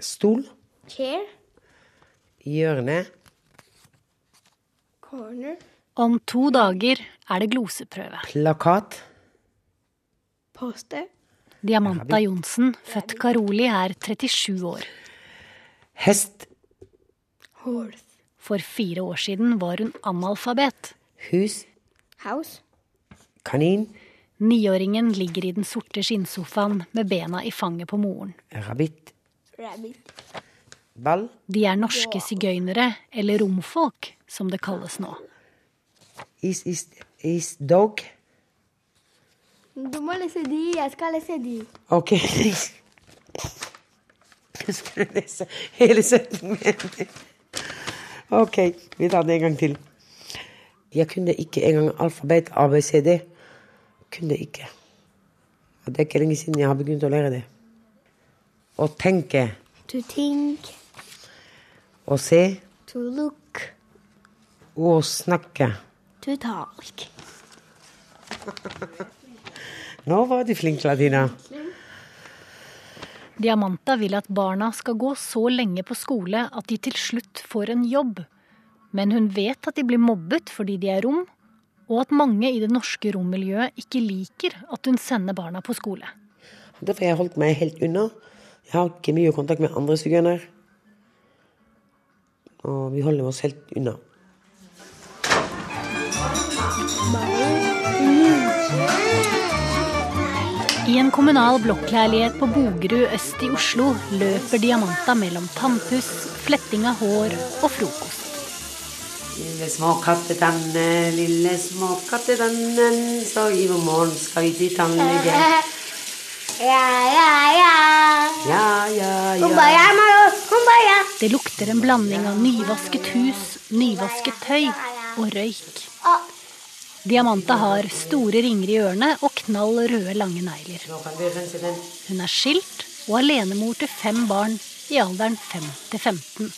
Stol. Chair. Hjørne. Corner. Om to dager er det gloseprøve. Plakat. Poster. Diamanta Johnsen, født Karoli, er 37 år. Hest. Horse. For fire år siden var hun analfabet. Hus. House. Kanin. Niåringen ligger i den sorte skinnsofaen med bena i fanget på moren. Rabbit. Rabbit. De er norske sigøynere, eller romfolk, som det kalles nå. Is, is, is dog. Du må lese de. Jeg skal lese de. Ok. Jeg skal lese hele setningen. Ok, vi tar det en gang til. Jeg kunne ikke engang alfabet ABCD. Kunne ikke. Og det er ikke lenge siden jeg har begynt å lære det. Å tenke. To think. Å se. To look. Å snakke. To talk. Nå var de flinke, Latina. Diamanta vil at barna skal gå så lenge på skole at de til slutt får en jobb. Men hun vet at de blir mobbet fordi de er rom, og at mange i det norske rommiljøet ikke liker at hun sender barna på skole. Derfor har jeg holdt meg helt unna. Jeg har ikke mye kontakt med andre sigøynere. Og vi holder oss helt unna. I en kommunal blokkleilighet på Bogerud øst i Oslo løper Diamanta mellom tannpuss, fletting av hår og frokost. Lille små kattetanne, lille små kattetannen, så i morgen skal vi til tannlege. Ja, ja, ja. Ja, ja, ja. Kumbaya, Maro. Kumbaya. Det lukter en blanding av nyvasket hus, nyvasket tøy og røyk. Diamanta har store ringer i ørene og knall røde, lange negler. Nå kan vi rense den. Hun er skilt og alenemor til fem barn i alderen 5 til 15.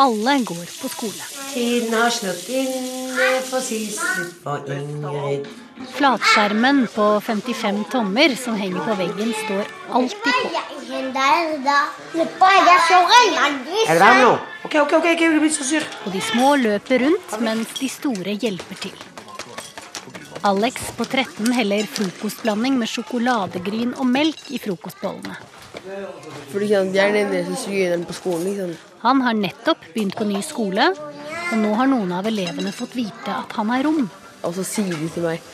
Alle går på skole. Tiden har slått inn for sist på Ingrid. Flatskjermen på 55 tommer som henger på veggen, står alltid på. det varmt nå? Ok, ok, ok, ikke bli så sur. Og de små løper rundt mens de store hjelper til. Alex på 13 heller frokostblanding med sjokoladegryn og melk i frokostbollene. Liksom. Han har nettopp begynt på ny skole, og nå har noen av elevene fått vite at han er rom. Og så sier de til meg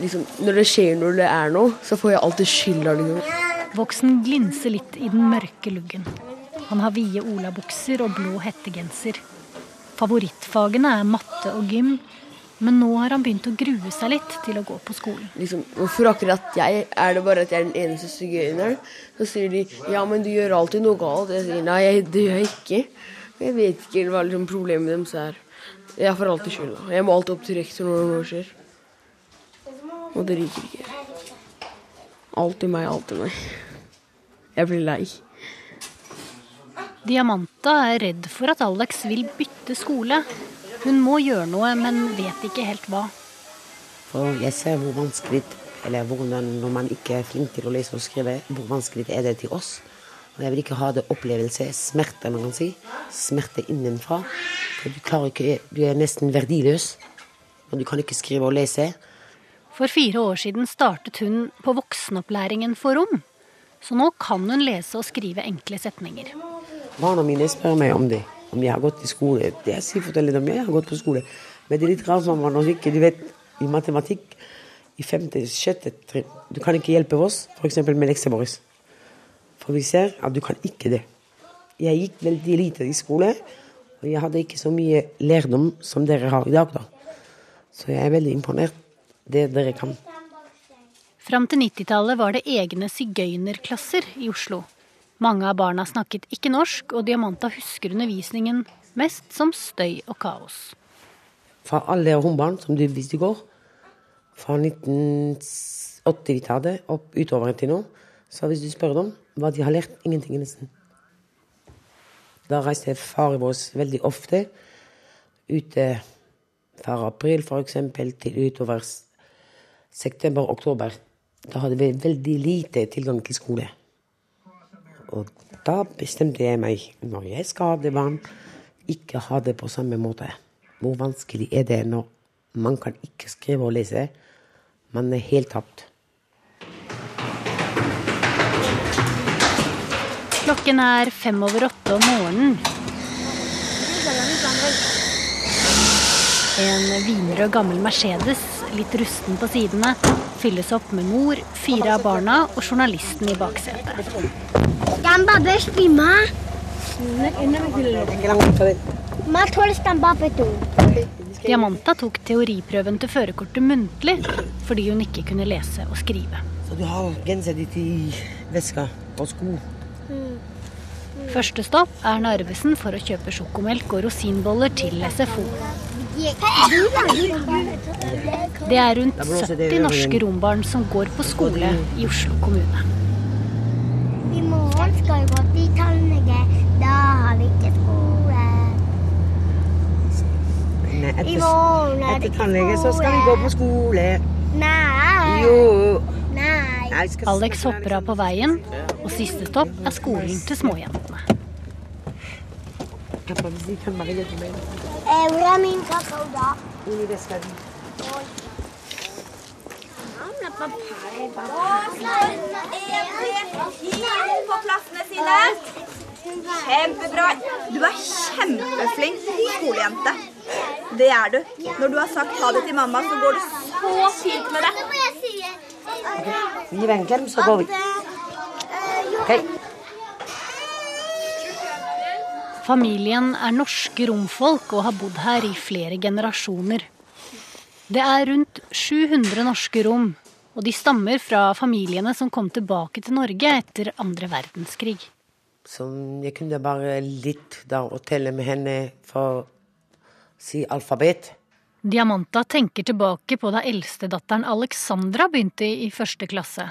liksom, Når det skjer når det er noe, så får jeg alltid skylda. Liksom. Voksen glinser litt i den mørke luggen. Han har vide olabukser og blå hettegenser. Favorittfagene er matte og gym, men nå har han begynt å grue seg litt til å gå på skolen. Liksom, hvorfor akkurat jeg? Er det bare at jeg er den eneste sigøyneren? Så sier de ja, men du gjør alltid noe galt. Jeg sier nei, jeg, det gjør jeg ikke. Jeg vet ikke hva liksom, problemet deres er. Jeg får alltid skylda. Jeg må alltid opp til rektor når noe skjer. Og det ryker ikke. Alltid meg, alltid meg. Jeg blir lei. Diamanta er redd for at Alex vil bytte skole. Hun må gjøre noe, men vet ikke helt hva. For jeg ser hvor vanskelig eller hvordan når man ikke er flink til å lese og skrive, hvor vanskelig er det til oss. Og jeg vil ikke ha det opplevelse, smerte, man kan si. Smerte innenfra. For du klarer ikke, du er nesten verdiløs. Og du kan ikke skrive og lese. For fire år siden startet hun på voksenopplæringen for rom. Så nå kan hun lese og skrive enkle setninger. Barna mine spør meg om det. Om jeg har gått i skole. Jeg sier forteller dem jeg har gått på skole. Men det er litt rart mamma, når ikke du vet i matematikk i femte, sjette trinn Du kan ikke hjelpe oss f.eks. med lekser våre. For vi ser at du kan ikke det. Jeg gikk veldig lite i skole, og jeg hadde ikke så mye lærdom som dere har i dag. da. Så jeg er veldig imponert det dere kan. Fram til 90-tallet var det egne sigøynerklasser i Oslo. Mange av barna snakket ikke norsk, og Diamanta husker undervisningen mest som støy og kaos. Fra alle rombarn som du visste i går, fra 1980-tallet opp utover til nå, så hvis du spør dem hva de har lært, ingenting nesten. Da reiste faren vår veldig ofte ute fra april f.eks. til utover september-oktober. Da hadde vi veldig lite tilgang til skole. Og da bestemte jeg meg, når jeg skal ha det barn, ikke ha det på samme måte. Hvor vanskelig er det når man kan ikke skrive og lese? Man er helt tapt. Klokken er fem over åtte om morgenen. En vinrød gammel Mercedes, litt rusten på sidene, fylles opp med mor, fire av barna og journalisten i baksetet. Diamanta tok teoriprøven til førerkortet muntlig fordi hun ikke kunne lese og skrive. Så du har genseren ditt i veska og sko. Første stopp er Narvesen for å kjøpe sjokomelk og rosinboller til SFO. Det er rundt 70 norske rombarn som går på skole i Oslo kommune. I morgen skal vi gå til tannlege. Da har vi ikke skole. Nei, I etter, morgen er det etter ikke tannlege så skal vi gå på skole. Nei. Jo. Nei. Alex hopper av på veien, og siste stopp er skolen til småjentene. Eh, Hvor er min kakao, da? Inn i veska di. på plassene sine. Kjempebra. Du er kjempeflink skolejente. Det er du. Når du har sagt ha det til mamma, så går det så fint med deg. Gi meg en klem, så går vi. Ok. Familien er norske romfolk og har bodd her i flere generasjoner. Det er rundt 700 norske rom, og de stammer fra familiene som kom tilbake til Norge etter andre verdenskrig. Så jeg kunne bare litt da å telle med henne for å si alfabet. Diamanta tenker tilbake på da eldstedatteren Alexandra begynte i første klasse.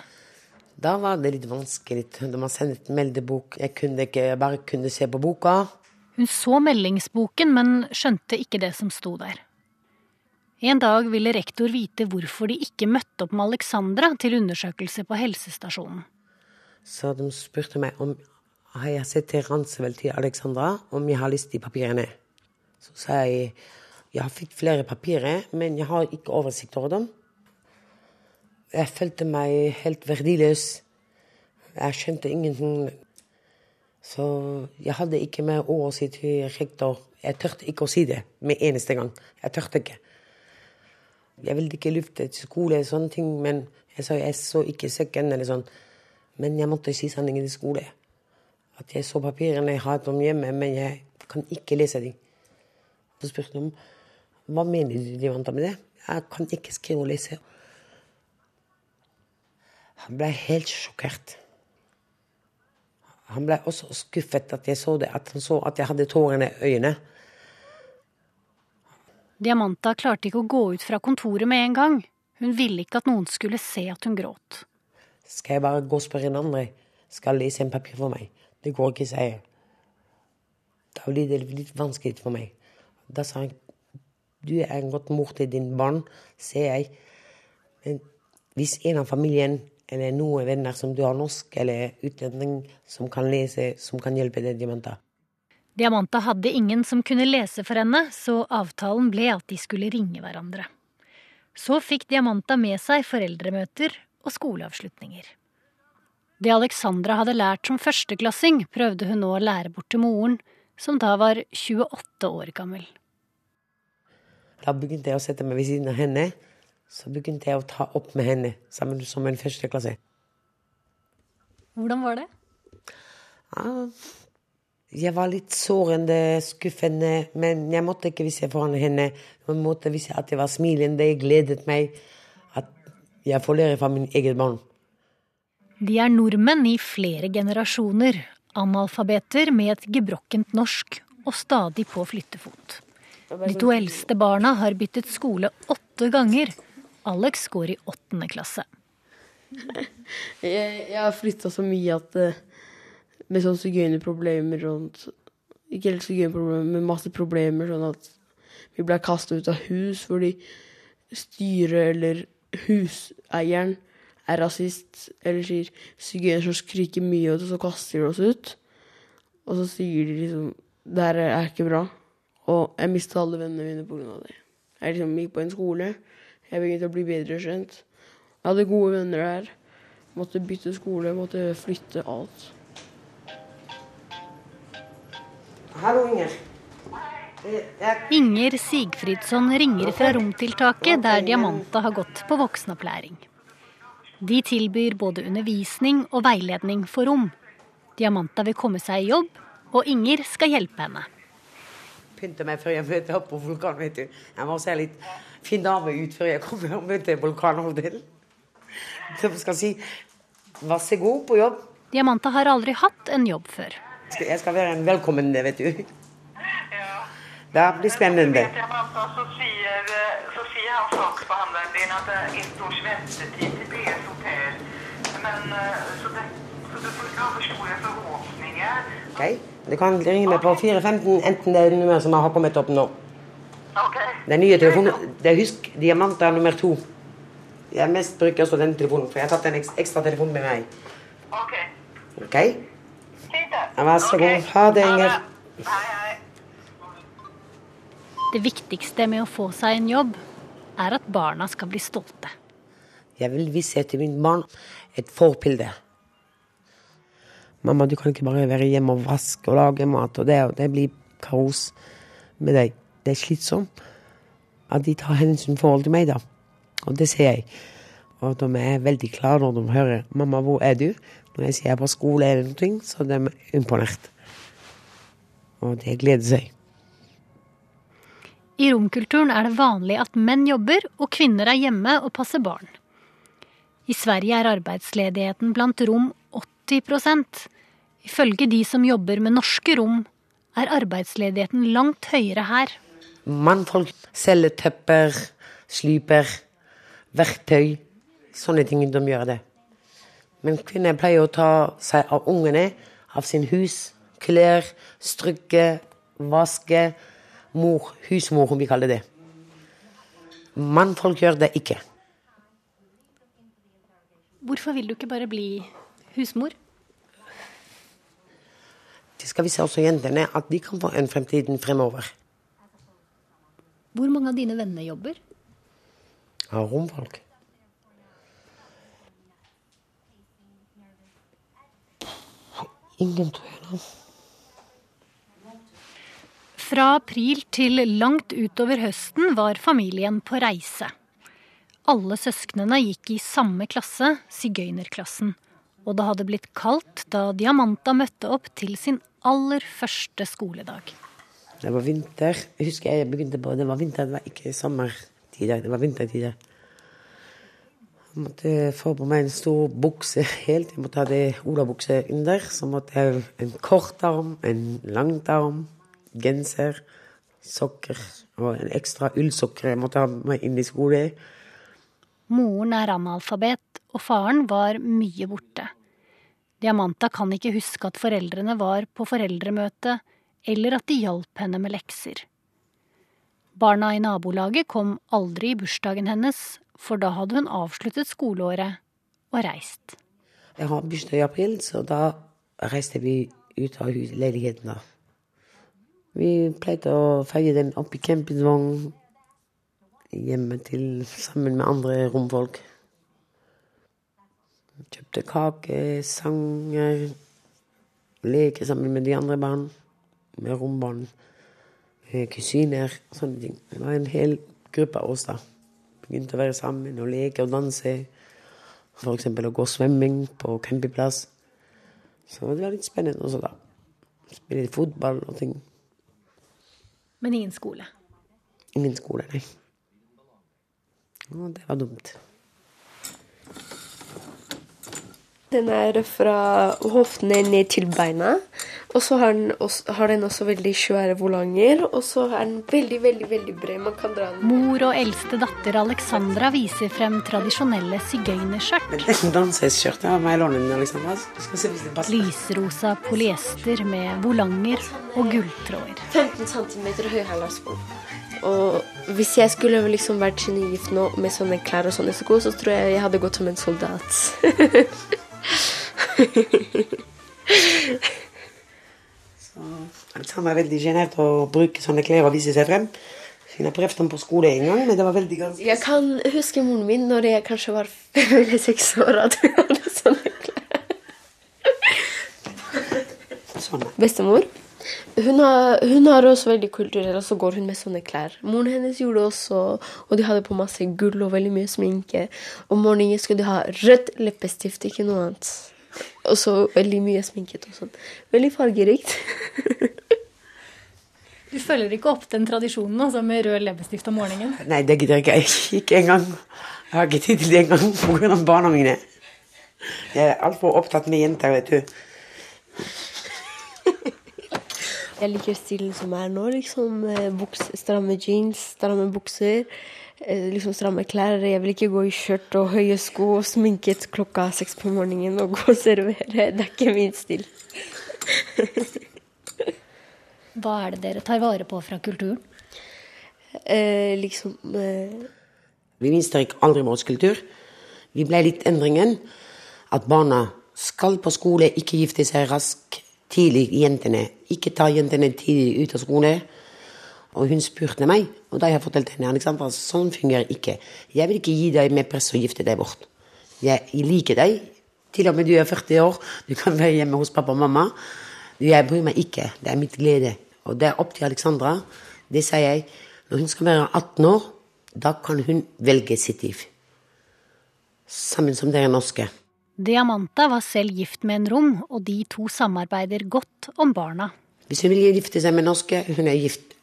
Da var det litt vanskelig når man sendte et meldebok. Jeg kunne ikke bare kunne se på boka. Hun så meldingsboken, men skjønte ikke det som sto der. En dag ville rektor vite hvorfor de ikke møtte opp med Alexandra til undersøkelse på helsestasjonen. Så de spurte meg om har jeg sett til Ransevel til Alexandra, om jeg har lyst til papirene. Så sa jeg jeg fikk flere papirer, men jeg har ikke oversikt over dem. Jeg følte meg helt verdiløs. Jeg skjønte ingenting. Så jeg hadde ikke mer å si til rektor. Jeg tørte ikke å si det med eneste gang. Jeg tørte ikke. Jeg ville ikke lufte til skole og sånne ting, men jeg sa jeg så ikke sekken eller sånn. Men jeg måtte si sanningen til skole. At jeg så papirene, jeg har dem hjemme, men jeg kan ikke lese dem. Så spurte de hva mener du de vant med det. Jeg kan ikke skrive og lese. Han ble helt sjokkert. Han ble også skuffet at jeg så det, at han så at jeg hadde tårene i øynene. Diamanta klarte ikke å gå ut fra kontoret med en gang. Hun ville ikke at noen skulle se at hun gråt. Skal jeg bare gå og spørre en andre? Skal de sende papir for meg? Det går ikke, sier jeg. Da blir det litt vanskelig for meg. Da sa han du er en godt mor til din barn, ser jeg. Men hvis en av familien eller noen venner som du har norsk eller utlending som kan lese, som kan hjelpe deg, Diamanta. Diamanta hadde ingen som kunne lese for henne, så avtalen ble at de skulle ringe hverandre. Så fikk Diamanta med seg foreldremøter og skoleavslutninger. Det Alexandra hadde lært som førsteklassing, prøvde hun nå å lære bort til moren, som da var 28 år gammel. Da begynte jeg å sette meg ved siden av henne. Så begynte jeg å ta opp med henne sammen som en første klasse. Hvordan var det? Jeg var litt sårende, skuffende, men jeg måtte ikke vise foran henne. Jeg måtte vise at jeg var smilende, jeg gledet meg. At jeg får lære fra min eget barn. De er nordmenn i flere generasjoner. Analfabeter med et gebrokkent norsk og stadig på flyttefot. De to eldste barna har byttet skole åtte ganger. Alex går i åttende klasse. Jeg, har flytta så mye at eh, Med sånn sigøynerproblemer og Ikke helt sigøynerproblemer, men masse problemer. Sånn at vi ble kasta ut av hus fordi styret eller huseieren er rasist eller sier sigøyner som skriker mye, og så kaster de oss ut. Og så sier de liksom Det her er ikke bra. Og jeg mista alle vennene mine pga. det. Jeg liksom gikk på en skole. Jeg begynte å bli bedre kjent. Jeg hadde gode venner der. Måtte bytte skole, måtte flytte alt. Hallo, Inger. Inger Sigfridsson ringer fra romtiltaket der Diamanta har gått på voksenopplæring. De tilbyr både undervisning og veiledning for rom. Diamanta vil komme seg i jobb, og Inger skal hjelpe henne. Pynte meg før jeg møter opp på vulkan, vet du. Jeg må se litt fin dame ut før jeg kommer og møter vulkanavdelen. Som skal si vær så god på jobb. Diamanta har aldri hatt en jobb før. Jeg skal være en velkommen, vet du. Ja. Det blir spennende. jeg så sier, så sier han saksbehandleren din at det er ett års ventetid til PS hotell. Men eh, så, det, så du får ikke ha for store forhåpninger. Ok, Du kan ringe meg på 415, enten det er nummer som har kommet opp nå. Ok. Den nye telefonen, det er husk diamanter nummer to. Jeg mest bruker også den telefonen, for jeg har tatt en ekstra telefon med meg. Ok. Ok? Fint vær så god. Ha det, Inger. Hei, hei. Det viktigste med å få seg en jobb, er at barna skal bli stolte. Jeg vil vise til min barn et forbilde. Mamma, du kan ikke bare være hjemme og vaske og lage mat, og det, og det blir kaos med deg. Det er slitsomt at de tar hensyn forhold til meg, da. Og det ser jeg. Og de er veldig klare når de hører 'mamma, hvor er du?' Når jeg sier jeg er på skole eller noe, så de er imponert. Og det gleder seg. I romkulturen er det vanlig at menn jobber og kvinner er hjemme og passer barn. I Sverige er arbeidsledigheten blant rom 80 Ifølge de som jobber med norske rom, er arbeidsledigheten langt høyere her. Mannfolk selger tepper, sliper, verktøy. Sånne ting de gjør det. Men kvinner pleier å ta seg av ungene, av sin hus, klær, strykke, vaske. Mor, husmor, om vi kaller det. Mannfolk gjør det ikke. Hvorfor vil du ikke bare bli husmor? Skal vise også jentene at de kan få en fremtid fremover. Hvor mange av dine venner jobber? Av romfolk. Ingen, tror jeg. da. Fra april til langt utover høsten var familien på reise. Alle søsknene gikk i samme klasse, sigøynerklassen. Og det hadde blitt kaldt da Diamanta møtte opp til sin aller første skoledag. Det var vinter. Jeg husker jeg begynte på Det var vinter, det var ikke sommertider. Det var vintertider. Jeg måtte få på meg en stor bukse helt. Jeg måtte ha det olabukse under. Så måtte jeg ha en kort arm, en langt arm, genser, sokker og en ekstra ullsokker jeg måtte ha med inn i skole. Moren er analfabet, og faren var mye borte. Diamanta kan ikke huske at foreldrene var på foreldremøte, eller at de hjalp henne med lekser. Barna i nabolaget kom aldri i bursdagen hennes, for da hadde hun avsluttet skoleåret og reist. Jeg har bursdag i april, så da reiste vi ut av leiligheten. Vi pleide å feie den opp i campingvogn hjemme til sammen med andre romfolk. Kjøpte kake, sanger, leke sammen med de andre barn. Med rombarn, kusiner kusiner, sånne ting. Det var en hel gruppe av oss da. Begynte å være sammen og leke og danse. Eksempel å gå svømming på campingplass. Så det var litt spennende også, da. Spille litt fotball og ting. Men ingen skole. Ingen skole, nei. Og det var dumt. Den er fra hoftene ned til beina. Og så har den også, har den også veldig svære volanger. Og så er den veldig, veldig veldig bred. Man kan dra den Mor og eldste datter Alexandra viser frem tradisjonelle sigøynerskjørt. Har Alexandra. Lysrosa polyester med volanger og gulltråder. 15 cm høyhæla sko. Og hvis jeg skulle liksom vært genegift nå med sånne klær og sånne sko, så tror jeg jeg hadde gått som en soldat. Så Han var veldig sjenert å bruke sånne klær og vise seg frem. Hun har prøvd dem på skole en gang, men det var veldig ganske Jeg kan huske moren min når jeg kanskje var fem eller seks år, at hun hadde sånne klær. sånn. Bestemor hun har, hun har også veldig kulturell, og så går hun med sånne klær. Moren hennes gjorde det også, og de hadde på masse gull og veldig mye sminke. Om morgenen skulle de ha rødt leppestift, ikke noe annet. Og så veldig mye sminket og sånn. Veldig fargerikt. Du følger ikke opp den tradisjonen altså, med rød leppestift om morgenen? Nei, det gidder jeg ikke. Ikke engang. Jeg har ikke tid til det engang pga. barna mine. Jeg er altfor opptatt med jenter, vet du. Jeg liker stilen som er nå. liksom eh, buks, Stramme jeans, stramme bukser, eh, liksom stramme klær. Jeg vil ikke gå i skjørt og høye sko og sminket klokka seks på morgenen og gå og servere. Det er ikke min stil. Hva er det dere tar vare på fra kulturen? Eh, liksom eh, Vi mister ikke aldri vår kultur. Vi ble litt endringen at barna skal på skole, ikke gifte seg raskt tidlig, jentene. Ikke ta jentene tidlig ut av skole. Og hun spurte meg, og da har jeg fortalt henne Alexandra, sånn fungerer ikke. Jeg vil ikke gi deg med press og gifte deg bort. Jeg liker deg. Til og med du er 40 år, du kan være hjemme hos pappa og mamma. Jeg bryr meg ikke. Det er mitt glede. Og det er opp til Alexandra. Det sier jeg. Når hun skal være 18 år, da kan hun velge sitt liv. Sammen som dere norske. Diamanta var selv gift med en rom, og de to samarbeider godt om barna. Hvis hun vil gifte seg med norske, hun er gift.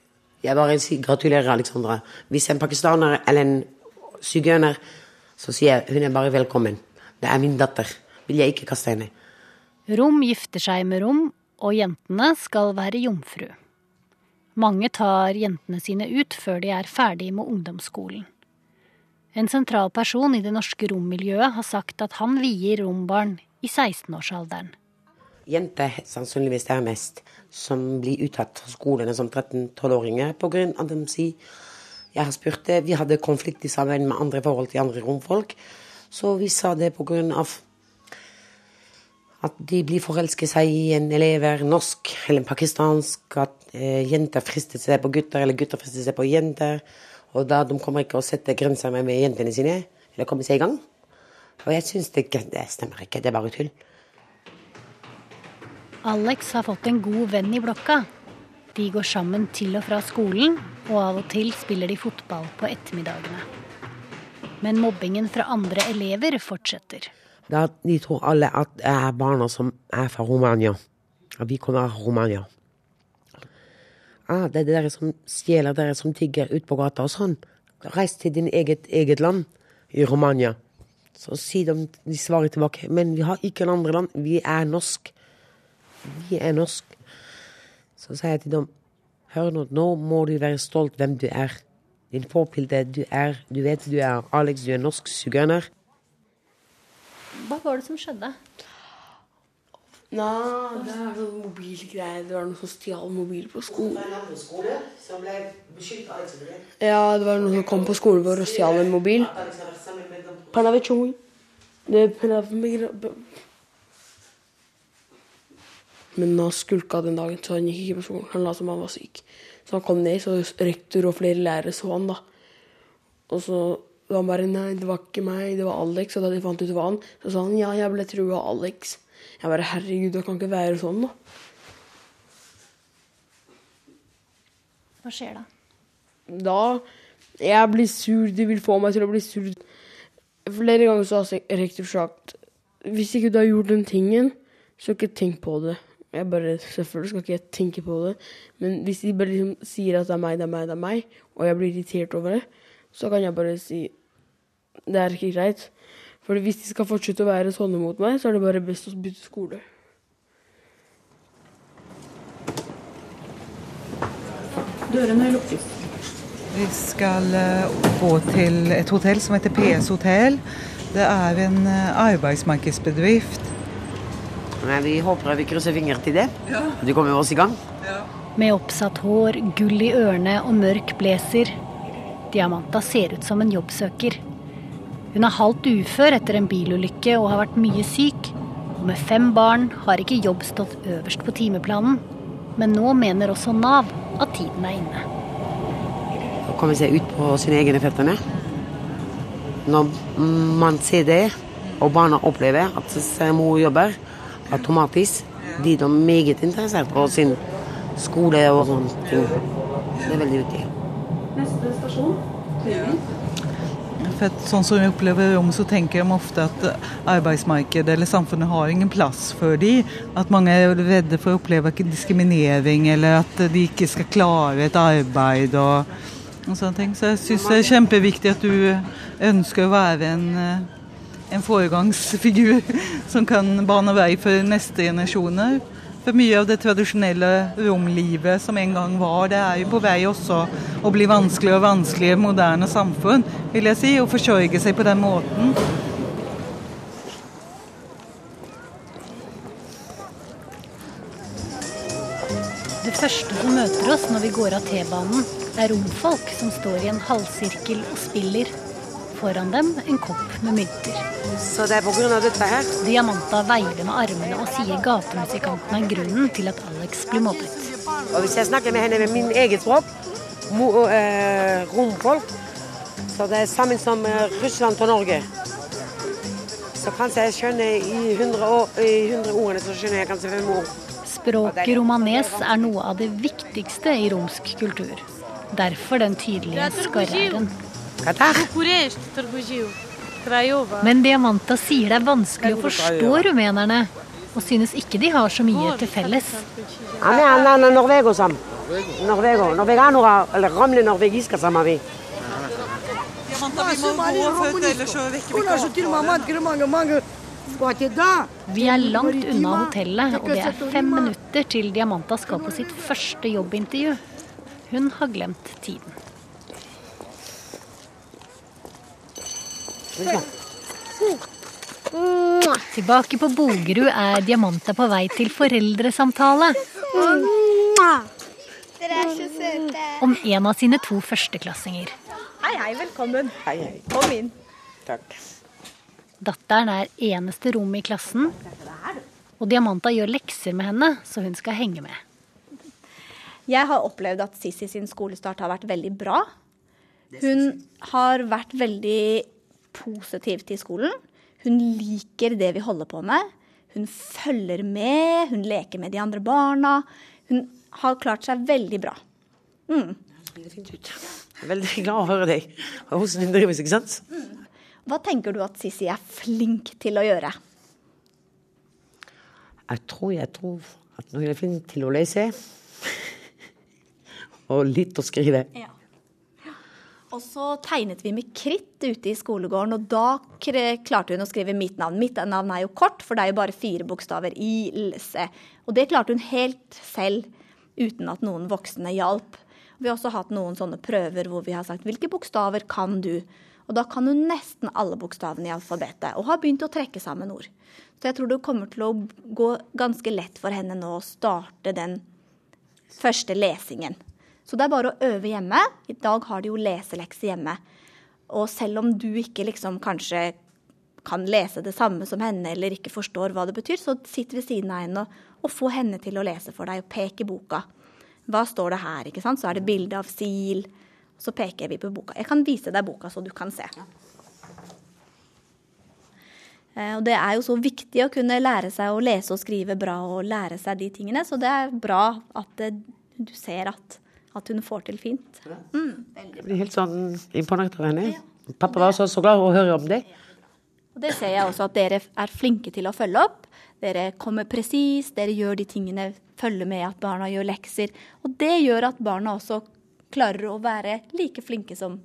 Jeg bare sier gratulerer, Alexandra. Hvis en pakistaner eller en sigøyner, så sier jeg hun er bare velkommen. Det er min datter. Vil jeg ikke kaste henne. Rom gifter seg med rom, og jentene skal være jomfru. Mange tar jentene sine ut før de er ferdig med ungdomsskolen. En sentral person i det norske rommiljøet har sagt at han vier rombarn i 16-årsalderen. Jenter sannsynligvis er mest som blir uttatt fra skolene som 13-12-åringer pga. at de sier Jeg har spurt det, vi hadde konflikt sammen med andre forhold til andre romfolk, så vi sa det pga. at de blir forelsket seg i en elever, norsk eller pakistansk, at eh, jenter frister seg på gutter, eller gutter frister seg på jenter. Og da de kommer ikke å sette grenser med, med jentene sine, eller komme seg i gang. Og jeg syns det, det stemmer ikke, det er bare tull. Alex har fått en god venn i blokka. De går sammen til og fra skolen, og av og til spiller de fotball på ettermiddagene. Men mobbingen fra andre elever fortsetter. Da de tror alle at det er barna som er fra Romania. Og vi kommer fra Romania. Ah, det er dere som stjeler, dere som tigger ut på gata og sånn. Reis til din eget, eget land, i Romania. Så sier de, de svarer tilbake, men vi har ikke noen andre land, vi er norsk. Vi er norsk. Så sier jeg til dem, hør nå, nå må du være stolt hvem du er. Din forbilde, du er, du vet du er Alex, du er norsk sigøyner. Hva var det som skjedde? Nei, det er sånn mobilgreier. Det var noen som stjal mobil på skolen. Ja, det var noen som kom på skolen vår og stjal en mobil. Panavichoi. Men han skulka den dagen, så han gikk ikke på skolen. Han la som han var syk. Så han kom ned, så rektor og flere lærere så han, da. Og så var han bare Nei, det var ikke meg, det var Alex. Og da de fant ut det var han, så sa han ja, jeg ble trua av Alex. Jeg bare herregud, det kan ikke være sånn, da. Hva skjer da? Da Jeg blir sur. De vil få meg til å bli sur. Flere ganger så har rektor sagt hvis ikke du har gjort den tingen, så ikke tenk på det. Jeg bare, Selvfølgelig skal ikke jeg tenke på det, men hvis de bare liksom sier at det er meg, det er meg, det er meg, og jeg blir irritert over det, så kan jeg bare si det er ikke greit. For hvis de skal fortsette å være sånne mot meg, så er det bare best å bytte skole. Dørene lukkes. Vi skal eh, gå til et hotell som heter PS Hotell. Det er en eh, arbeidsmarkedsbedrift. Nei, vi håper vi krysser fingre til det. Du kommer med oss i gang. Med oppsatt hår, gull i ørene og mørk blazer. Diamanta ser ut som en jobbsøker. Hun er halvt ufør etter en bilulykke og har vært mye syk. Og med fem barn har ikke jobb stått øverst på timeplanen. Men nå mener også Nav at tiden er inne. Å komme seg ut på sine egne føtter. Når man ser det, og barna opplever at mor jobber, automatisk blir de meget interessert på sin skole og sånne ting. Det er veldig viktig. For sånn som jeg opplever Rom, så tenker de ofte at arbeidsmarkedet eller samfunnet har ingen plass for dem. At mange er redde for å oppleve diskriminering, eller at de ikke skal klare et arbeid. og, og sånne ting. Så jeg syns det er kjempeviktig at du ønsker å være en, en foregangsfigur som kan bane vei for neste generasjoner. For mye av det tradisjonelle romlivet som en gang var, det er jo på vei også å bli vanskeligere og vanskeligere i moderne samfunn, vil jeg si. Å forsørge seg på den måten. Det første som møter oss når vi går av T-banen, er romfolk som står i en halvsirkel og spiller. Foran dem en kopp med mynter. Så det er av dette her. Diamanta veiver med armene og sier gatemusikanten er grunnen til at Alex blir mobbet. Og hvis jeg snakker med henne med min eget språk, eh, romfolk, så det er sammen som eh, Russland til Norge. Så kanskje jeg skjønner i 100, år, i 100 ordene så skjønner jeg kanskje fem ord. Språket romanes er noe av det viktigste i romsk kultur. Derfor den tydelige skarre-r-en. Katar. Men Diamanta sier det er vanskelig å forstå rumenerne, og synes ikke de har så mye til felles. Vi. Er langt unna hotellet, og det er fem minutter til Diamanta skal på sitt første jobbintervju. Hun har glemt tiden. Tilbake på Bogerud er Diamanta på vei til foreldresamtale Dere er så søte. om en av sine to førsteklassinger. Hei, hei, velkommen. Hei, hei. Kom inn. Takk. Datteren er eneste rom i klassen, og Diamanta gjør lekser med henne, så hun skal henge med. Jeg har opplevd at Sissi sin skolestart har vært veldig bra. Hun har vært veldig positiv til skolen. Hun liker det vi holder på med. Hun følger med, hun leker med de andre barna. Hun har klart seg veldig bra. Mm. Det er fint ut. Jeg er veldig glad å høre deg. Og hvordan hun drives, ikke sant? Hva tenker du at Sissi er flink til å gjøre? Jeg tror, jeg tror at hun er flink til å lese, og litt å skrive. Og så tegnet vi med kritt ute i skolegården, og da klarte hun å skrive mitt navn. Mitt navn er jo kort, for det er jo bare fire bokstaver. ILC. Og det klarte hun helt selv, uten at noen voksne hjalp. Vi har også hatt noen sånne prøver hvor vi har sagt hvilke bokstaver kan du? Og da kan hun nesten alle bokstavene i alfabetet, og har begynt å trekke sammen ord. Så jeg tror det kommer til å gå ganske lett for henne nå å starte den første lesingen. Så det er bare å øve hjemme. I dag har de jo leselekse hjemme. Og selv om du ikke liksom kanskje kan lese det samme som henne, eller ikke forstår hva det betyr, så sitt ved siden av henne og, og få henne til å lese for deg, og peke i boka. Hva står det her? ikke sant? Så er det bilde av sil. Så peker vi på boka. Jeg kan vise deg boka, så du kan se. Eh, Og det er jo så viktig å kunne lære seg å lese og skrive bra og lære seg de tingene, så det er bra at eh, du ser at, at hun får til fint. Mm, Jeg blir helt sånn imponert over henne. Pappa var også så glad å høre om det. Og det ser jeg også at dere er flinke til å følge opp. Dere kommer presis, dere gjør de tingene, følger med at barna gjør lekser. Og det gjør at barna også klarer å være like flinke som,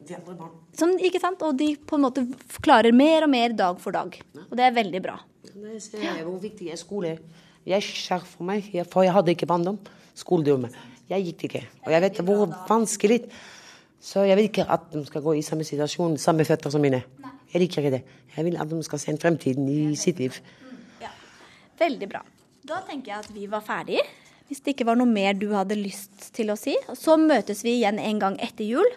De andre barn. som Ikke sant? Og de på en måte klarer mer og mer dag for dag. Og det er veldig bra. Det ser jeg hvor viktig er skole. Jeg er skjær for meg, for jeg hadde ikke barndom. Skoledømme. Jeg gikk ikke. Og jeg vet hvor vanskelig Så jeg vil ikke at de skal gå i samme situasjon, samme føtter som mine. Jeg liker ikke det. Jeg vil at de skal se en fremtid i sitt liv. Veldig bra. Da tenker jeg at vi var ferdige Hvis det ikke var noe mer du hadde lyst til å si. Så møtes vi igjen en gang etter jul.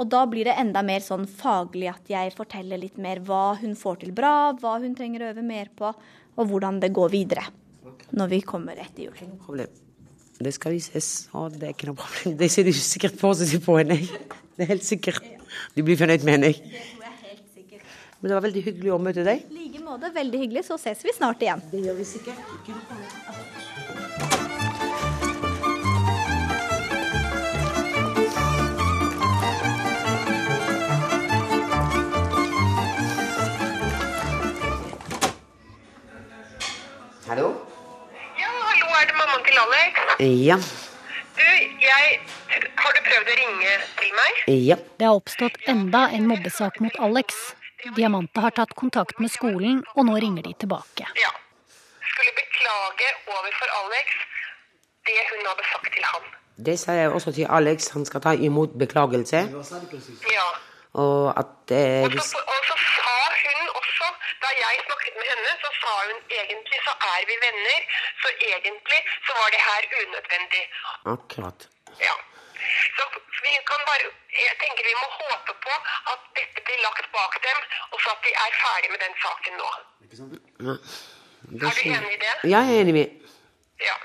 Og da blir det enda mer sånn faglig at jeg forteller litt mer hva hun får til bra, hva hun trenger å øve mer på, og hvordan det går videre når vi kommer etter jul. Det skal vises, og det er ikke noe problem. Det ser du sikkert positivt på henne. Det er helt sikkert. Du blir fornøyd med henne. Det tror jeg helt sikkert. Men det var veldig hyggelig å møte deg. I like måte, veldig hyggelig. Så ses vi snart igjen. Det gjør vi sikkert. Ikke noe problem. Hallo? Er det mammaen til Alex? Ja. Du, jeg Har du prøvd å ringe til meg? Ja. Det har oppstått enda en mobbesak mot Alex. Diamante har tatt kontakt med skolen, og nå ringer de tilbake. Ja. Skulle beklage overfor Alex det hun hadde sagt til han. Det sa jeg også til Alex. Han skal ta imot beklagelse. Ja. Og at eh, Og hvis så, og så sa hun også, da jeg snakket med henne, så sa hun egentlig så er vi venner, så egentlig så var det her unødvendig. Akkurat. Ja. Så vi kan bare Jeg tenker vi må håpe på at dette blir lagt bak dem, og så at de er ferdig med den saken nå. Ja. Er du enig i det? Ja, jeg er enig i Ja.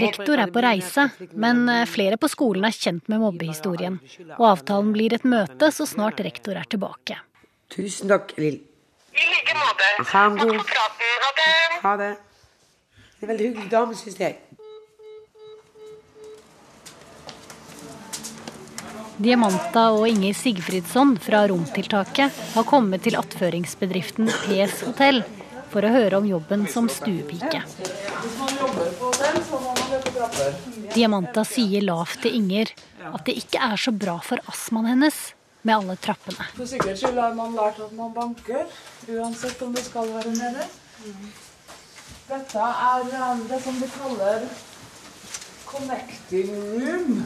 Rektor er på reise, men eh, flere på skolen er kjent med mobbehistorien. Og avtalen blir et møte så snart rektor er tilbake. Tusen takk, Lill. I like måte. Ha en Takk for praten. Ha det. Ha det. Det er en veldig hyggelig dame, syns jeg. Diamanta og Inger Sigfridsson fra Romtiltaket har kommet til attføringsbedriften PS Hotell for å høre om jobben som stuepike. Diamanta sier lavt til Inger at det ikke er så bra for astmaen hennes med alle trappene. For sikkerhets skyld har man lært at man banker, uansett om det skal være nede. Dette er um, det som de kaller connecting room.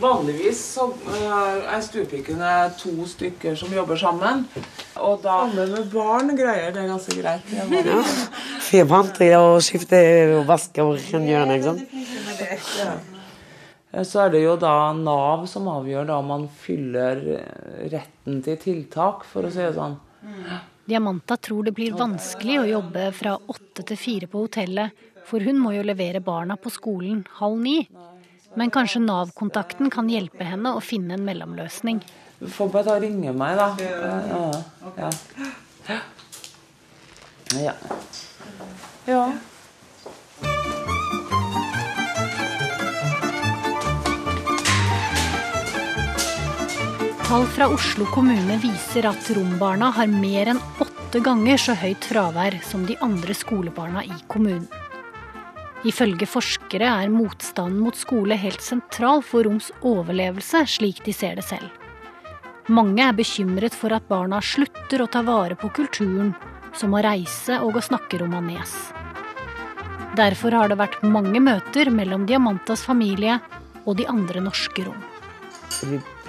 Vanligvis så uh, er stuepikene to stykker som jobber sammen. Og da alle med barn greier det ganske greit. Er Ja. For er vant til å skifte og vaske og rengjøre, ikke sant. Så er det jo da Nav som avgjør da om man fyller eh, retten til tiltak, for å si det sånn. Diamanta tror det blir vanskelig å jobbe fra åtte til fire på hotellet, for hun må jo levere barna på skolen halv ni. Men kanskje Nav-kontakten kan hjelpe henne å finne en mellomløsning. Du får bare ta og ringe meg, da. Ja. Ja. ja. Tall fra Oslo kommune viser at rombarna har mer enn åtte ganger så høyt fravær som de andre skolebarna i kommunen. Ifølge forskere er motstanden mot skole helt sentral for roms overlevelse, slik de ser det selv. Mange er bekymret for at barna slutter å ta vare på kulturen, som å reise og å snakke romanes. Derfor har det vært mange møter mellom Diamantas familie og de andre norske rom.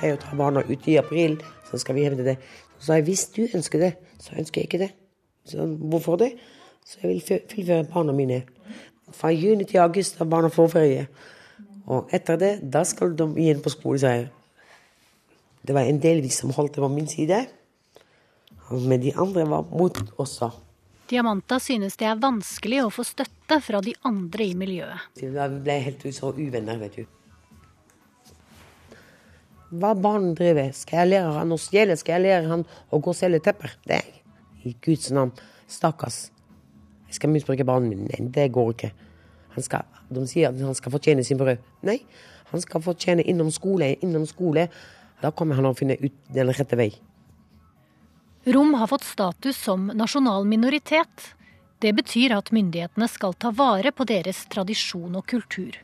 Vi å ta barna ut i april, så skal vi hevde det. Så sa jeg hvis du ønsker det, så ønsker jeg ikke det. Så hvorfor det? Så jeg vil fø- fullføre barna mine. Fra juni til august har barna forferie. Og etter det, da skal de igjen på skole, sa jeg. Det var en del som holdt det på min side, men de andre var mot også. Diamanta synes det er vanskelig å få støtte fra de andre i miljøet. Da ble jeg helt så uvenner, vet du. Hva barn driver Skal jeg lære han å stjele? Skal jeg lære han å gå og selge tepper? Det er i Guds navn. Stakkars. Jeg skal misbruke barnet mitt. Nei, det går ikke. Skal, de sier at han skal fortjene sin brød. Nei, han skal fortjene innom skole. Innom skole. Da kommer han å finne ut den rette vei. Rom har fått status som nasjonal minoritet. Det betyr at myndighetene skal ta vare på deres tradisjon og kultur.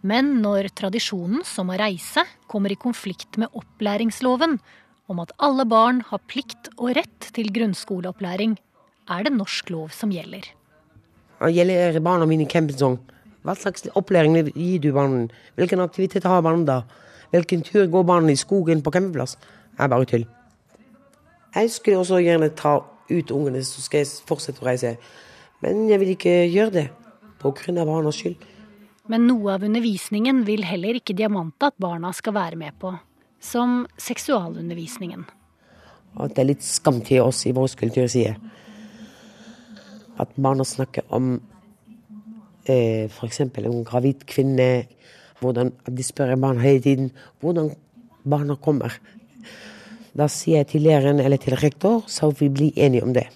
Men når tradisjonen, som å reise, kommer i konflikt med opplæringsloven, om at alle barn har plikt og rett til grunnskoleopplæring, er det norsk lov som gjelder. Det gjelder barna mine i campingtong. Hva slags opplæring gir du barna? Hvilken aktivitet har barna da? Hvilken tur går barna i skogen på campingplass? Det er bare tull. Jeg skulle også gjerne ta ut ungene, så skal jeg fortsette å reise. Men jeg vil ikke gjøre det. på grunn av barnas skyld. Men noe av undervisningen vil heller ikke Diamante at barna skal være med på. Som seksualundervisningen. At det er litt skam til oss i vår kultur, sier At barna snakker om eh, f.eks. en gravid kvinne. Hvordan, at de spør barna hele tiden hvordan barna kommer. Da sier jeg til læreren eller til rektor, så vi blir enige om det.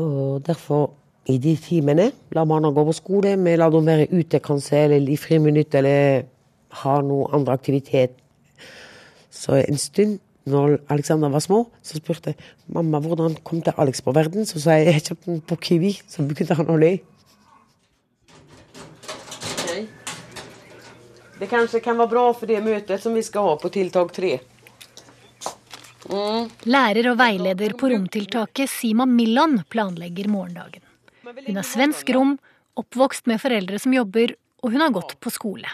Og derfor, i de timene, la barna gå på skole, vi la dem være ute kanskje, eller i friminutt, eller ha noe andre aktivitet. Så en stund, når Alexander var små, så spurte jeg mamma hvordan kom til Alex på verden. Så sa jeg jeg kjøpte den på Kiwi, så begynte han å le. Det kanskje kan være bra for det møtet som vi skal ha på tiltak tre. Lærer og veileder på romtiltaket Sima Millan planlegger morgendagen. Hun er svensk rom, oppvokst med foreldre som jobber, og hun har gått på skole.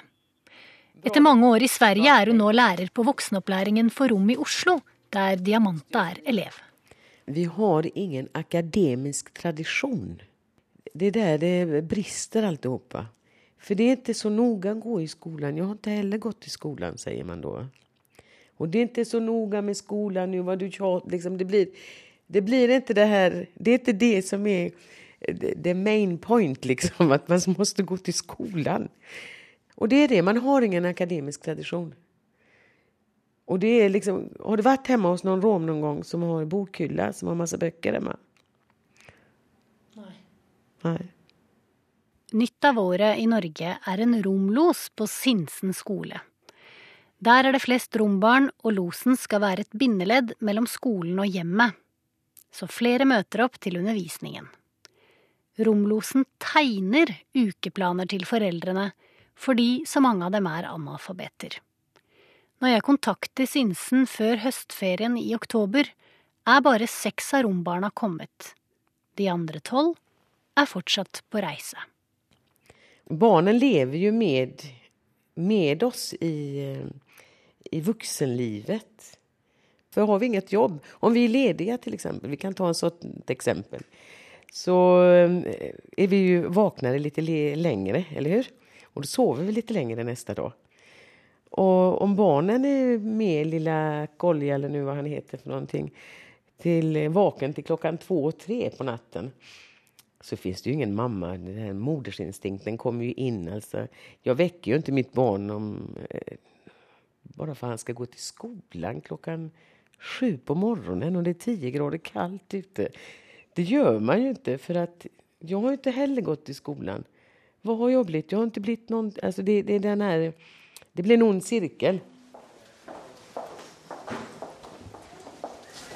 Etter mange år i Sverige er hun nå lærer på voksenopplæringen for rom i Oslo, der Diamanta er elev. Vi har ingen akademisk tradisjon. Det er der det brister alltihopa. For det er ikke så nøye å gå i skolen. Jeg har ikke heller gått i skolen, sier man da. Og det er ikke så nøye med skolen nå, hva du tjater liksom, det, blir, det blir ikke det her, det er ikke det som er the main point, liksom, at man måste gå til skolen. Og det er det, man har ingen akademisk tradisjon. Og det er liksom, har du vært hjemme hos noen rom noen gang som har bokhylla, som har masse bøker hjemme? Nei. Nei. Nytt av året i Norge er en romlos på Sinsen skole. Der er det flest rombarn, og losen skal være et bindeledd mellom skolen og hjemmet. Så flere møter opp til undervisningen. Romlosen tegner ukeplaner til foreldrene, fordi så mange av dem er analfabeter. Når jeg kontakter Sinsen før høstferien i oktober, er bare seks av rombarna kommet. De andre tolv er fortsatt på reise. Barnen lever jo med, med oss i, i voksenlivet. For har vi inget jobb, om vi er ledige til eksempel, vi kan ta en sånt eksempel, så eh, er vi jo vaknade litt längre, eller hur? Och då sover vi litt längre nästa dag. Och om barnen är med lilla Kolja eller nu vad han heter för någonting till eh, vaken till klockan två och tre på natten så finns det ju ingen mamma. Den här modersinstinkten kommer ju in. Alltså, jag väcker ju inte mitt barn om, eh, bara för han ska gå till skolan klockan sju på morgonen och det är tio grader kallt ute. Det gör man ju inte för att jag har jo inte heller gått i skolan. Vad har jag blivit? Jag har inte blivit någon... Alltså det, det är den här... Det blir en ond cirkel.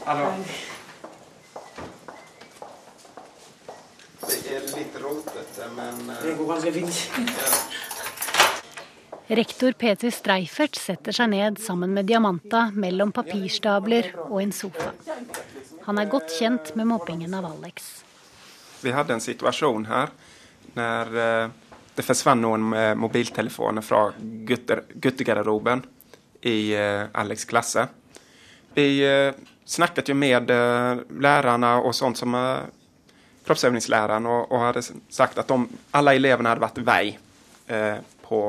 Hallå? Det er litt rotete, men eh, Det går ganska fint. Rektor Peter Streifert setter seg ned sammen med Diamanta mellom papirstabler og en sofa. Han er godt kjent med mobbingen av Alex. Vi hadde en situasjon her når eh, det forsvant noen eh, mobiltelefoner fra guttegarderoben i eh, Alex' klasse. Vi snakket jo med lærerne og sånt som kroppsøvingslæreren og, og hadde sagt at de, alle elevene hadde vært vei på,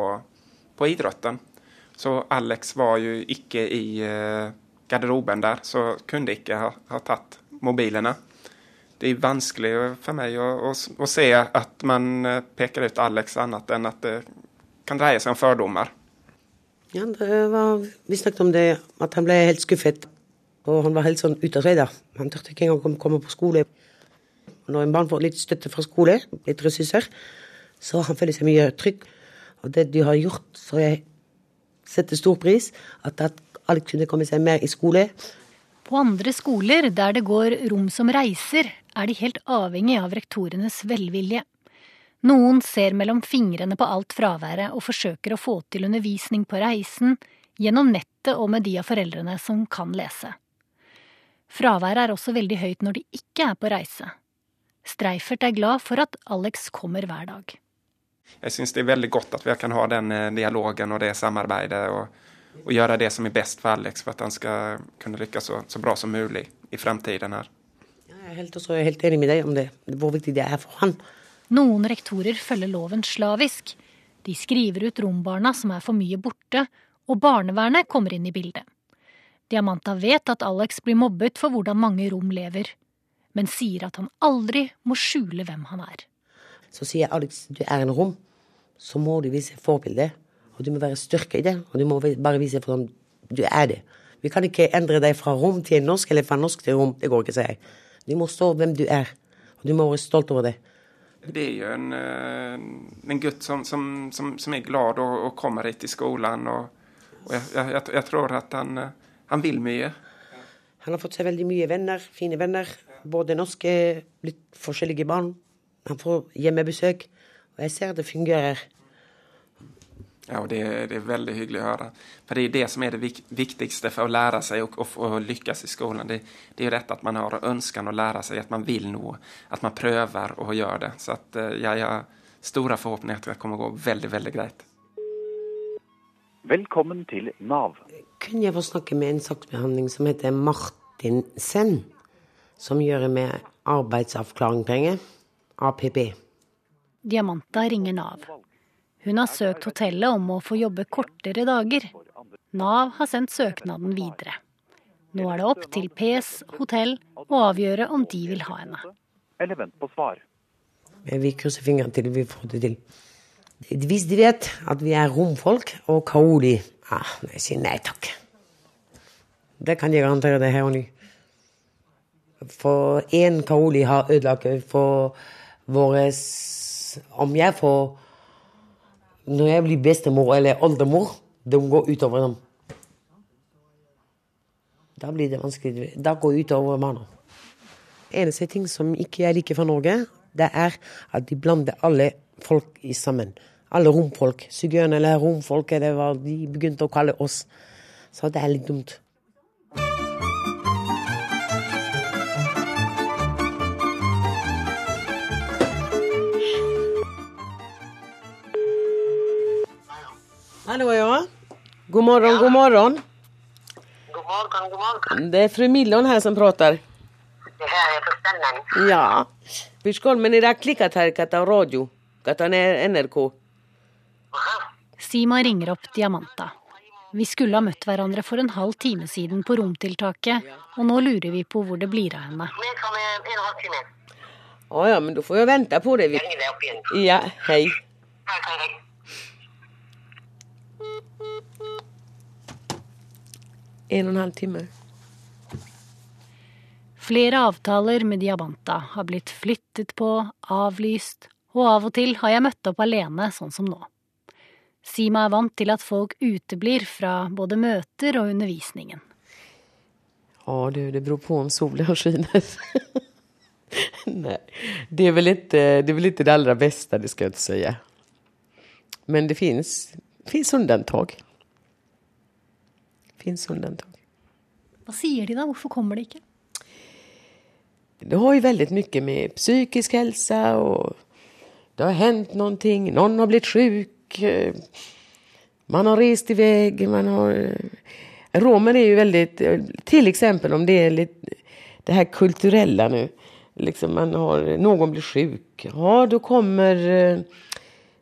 på idretten. Så Alex var jo ikke i eh, garderoben der, så kunne de ikke ha, ha tatt mobilene. Det er vanskelig for meg å, å, å se at man eh, peker ut Alex annet enn at det kan dreie seg om fordommer. Ja, var, vi snakket om det, at han ble helt skuffet. Og han var helt sånn ute. Han tørte ikke engang komme på skole. Når en barn får litt støtte fra skole, litt ressurser, så han føler seg mye trygg. Og det de har gjort, så jeg setter stor pris, at, at alle kunne komme seg mer i skole. På andre skoler der det går rom som reiser, er de helt avhengig av rektorenes velvilje. Noen ser mellom fingrene på alt fraværet og forsøker å få til undervisning på reisen, gjennom nettet og med de av foreldrene som kan lese. Fraværet er også veldig høyt når de ikke er på reise. Streifert er glad for at Alex kommer hver dag. Jeg syns det er veldig godt at vi kan ha den eh, dialogen og det samarbeidet, og, og gjøre det som er best for Alex, for at han skal kunne lykkes så, så bra som mulig i fremtiden her. Jeg er helt, også helt enig med deg om det, hvor viktig det er for han. Noen rektorer følger loven slavisk. De skriver ut rombarna som er for mye borte, og barnevernet kommer inn i bildet. Diamanta vet at Alex blir mobbet for hvordan mange rom lever, men sier at han aldri må skjule hvem han er. Så sier Alex du er en rom, så må du vise forbilde. Og du må være styrke i det, og du må bare vise hvordan du er det. Vi kan ikke endre deg fra rom til norsk, eller fra norsk til rom. Det går ikke, sier jeg. Du må stå hvem du er, og du må være stolt over det. Det er jo en, eh, en gutt som, som, som, som er glad og, og, kommer hit til skolen. Og, og jeg, jeg, jeg, tror at han, eh, han vil mye. Han har fått seg veldig mye venner, fine venner. Både norske, litt forskjellige barn. Han får hjemmebesøk. Og jeg ser det fungerer. Ja, og det, det, er veldig hyggelig å høre. For det er det som er det viktigste for å lære seg og, og, og lykkes i skolen. Det, det, er jo dette at man har ønsken å lære seg, at man vil noe. At man prøver å gjøre det. Så at, uh, jeg har store forhåpninger til at det kommer å gå veldig, veldig greit. Velkommen til Nav. Kunne jeg få snakke med en saksbehandling som heter Martin Senn? som gjør med arbeidsavklaringspenger, APP? Diamanta ringer Nav. Hun har søkt hotellet om å få jobbe kortere dager. Nav har sendt søknaden videre. Nå er det opp til PS hotell å avgjøre om de vil ha henne. Eller vent på svar. Vi krysser fingrene til vi får det til. Hvis de vet at vi er romfolk og kaoli, ah, jeg sier nei takk. Det kan jeg garantere det her og nå. For én kaoli har ødelagt for våre Om jeg får når jeg blir bestemor eller oldemor, det går utover dem. Da blir det vanskelig. Da går det utover barna. Eneste ting som ikke jeg liker fra Norge, det er at de blander alle folk sammen. Alle romfolk. Sigøyner eller romfolk, eller hva de begynte å kalle oss. Så det er litt dumt. Hallo, ja. God morgon, ja. god morgon. God morgon, god morgon. Det är fru Millon här som pratar. Det här är på stemmen. Ja. Piskol, men dere har klikket her kata radio. Kata NRK. Aha. Sima ringer opp Diamanta. Vi skulle ha møtt hverandre for en halv time siden på romtiltaket, og nå lurer vi på hvor det blir av henne. Å ja, men da får jeg vente på det. Ja, hei. Hei, hei. En og en halv time. Flere avtaler med Diabanta har blitt flyttet på, avlyst, og av og til har jeg møtt opp alene, sånn som nå. Sima er vant til at folk uteblir fra både møter og undervisningen. Ja du, det beror på om solen skinner. Nei, det er vel ikke det, er vel ikke det aller beste, det skal jeg ikke si. Men det fins unntak finns undantag. Hva sier de da? Hvorfor kommer de ikke? Det har jo veldig mye med psykisk helse og det har hendt noe. Noen har blitt syk. Man har reist i vei. Man har Romer er jo veldig Til eksempel om det er litt det her kulturelle nå. Liksom man har, noen blir syk. Ja, da kommer,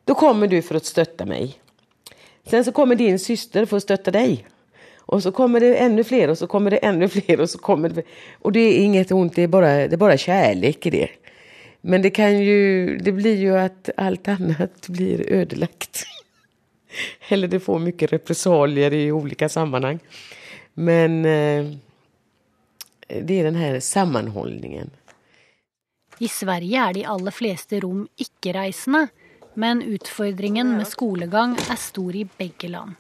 da kommer du for å støtte meg. Sen så kommer din søster for å støtte deg. Och så kommer det ännu fler och så kommer det ännu fler och så kommer det... Och det är inget ont, det är bara, det är bara kärlek i det. Men det kan ju, det blir ju att allt annat blir ödelagt. Eller det får mycket repressalier i olika sammanhang. Men eh, det är den här sammanhållningen. I Sverige er de aller fleste rom ikke-reisende, men utfordringen med skolegang er stor i begge land.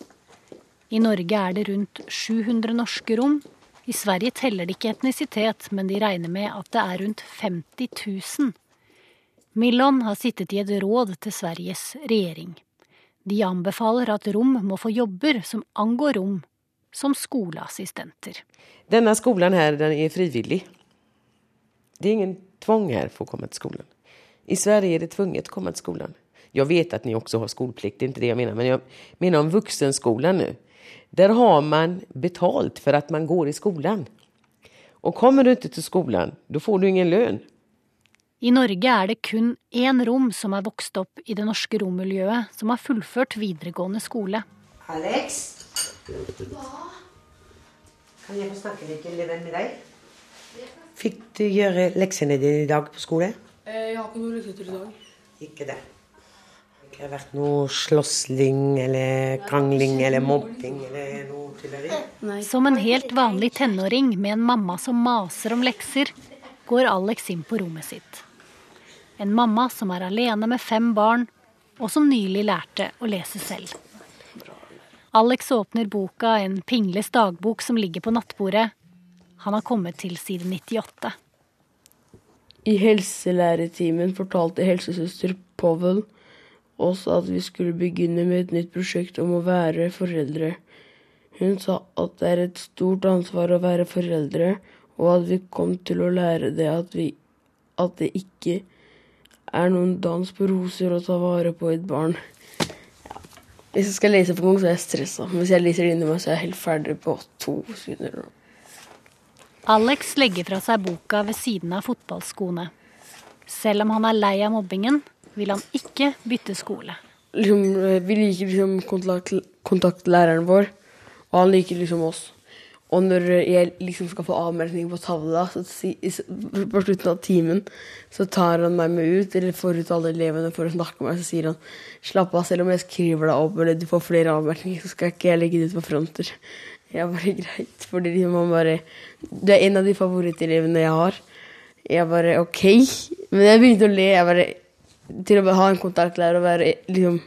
I Norge er det rundt 700 norske rom. I Sverige teller de ikke etnisitet, men de regner med at det er rundt 50 000. Millon har sittet i et råd til Sveriges regjering. De anbefaler at rom må få jobber som angår rom, som skoleassistenter. Denne skolen her, den er frivillig. Det er ingen tvang her for å komme til skolen. I Sverige er det tvunget å komme til skolen. Jeg vet at ni også har skolplikt, det er ikke det jeg mener, men jeg mener om voksenskolen nå. Der har man betalt for at man går i skolen. Og kommer du ikke til skolen, da får du ingen lønn. I Norge er det kun én rom som er vokst opp i det norske rommiljøet, som har fullført videregående skole. Alex? Kan jeg få snakke litt med deg? Fikk du gjøre leksene dine i dag på skole? Jeg har ikke noe lekser til i dag. Ikke det. Ikke har vært noe slåssing eller krangling eller mobbing eller noe tilfeldig? Som en helt vanlig tenåring med en mamma som maser om lekser, går Alex inn på rommet sitt. En mamma som er alene med fem barn, og som nylig lærte å lese selv. Alex åpner boka, en Pingles dagbok som ligger på nattbordet. Han har kommet til side 98. I helselæretimen fortalte helsesøster Powell oss at vi skulle begynne med et nytt prosjekt om å være foreldre. Hun sa at det er et stort ansvar å være foreldre, og at vi kom til å lære det at, vi, at det ikke er noen dans på roser å ta vare på et barn. Ja. Hvis jeg skal lese på noen, så er jeg stressa. Hvis jeg leser det inni meg, så er jeg helt ferdig på to sekunder. Alex legger fra seg boka ved siden av fotballskoene. Selv om han er lei av mobbingen, vil han ikke bytte skole. Liksom, eh, vi liker liksom kontakt, kontaktlæreren vår, og han liker liksom oss. Og når jeg liksom skal få avmerkning på tavla så på slutten av timen, så tar han meg med ut, eller får ut alle elevene for å snakke med meg. Så sier han slapp av, selv om jeg skriver deg opp eller du får flere avmerkninger, så skal ikke jeg legge det ut på fronter. Jeg bare greit, fordi man bare Du er en av de favorittelevene jeg har. Jeg bare OK. Men jeg begynte å le. Jeg bare Til å ha en kontaktlærer og være liksom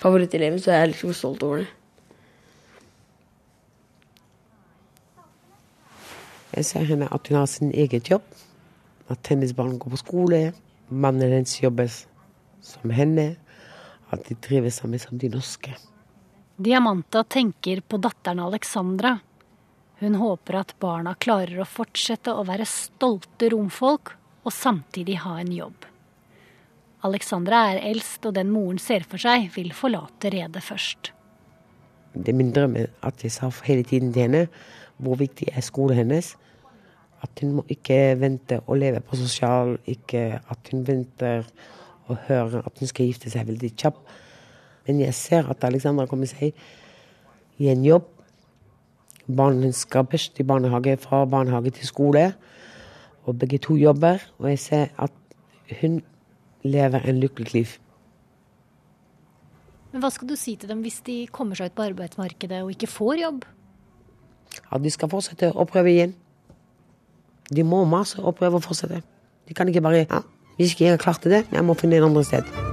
favoritteleven, så er jeg liksom stolt over det. Jeg ser henne at hun har sin eget jobb. At hennes barn går på skole. Mannen hennes jobber som henne. At de trives sammen som de norske. Diamanta tenker på datteren Alexandra. Hun håper at barna klarer å fortsette å være stolte romfolk og samtidig ha en jobb. Alexandra er eldst, og den moren ser for seg, vil forlate redet først. Det er min drøm at jeg sa hele tiden til henne hvor viktig er skolen hennes. At hun må ikke vente å leve på sosial, ikke at hun venter å høre at hun skal gifte seg veldig kjapt. Men jeg ser at Alexandra kommer seg i en jobb. Barna skal først i barnehage, fra barnehage til skole. Og begge to jobber. Og jeg ser at hun lever en lykkelig liv. Men hva skal du si til dem hvis de kommer seg ut på arbeidsmarkedet og ikke får jobb? At de skal fortsette å prøve igjen. De må masse og prøve å fortsette. De kan ikke bare ja, hvis ikke jeg har klart det, jeg må finne en andre sted.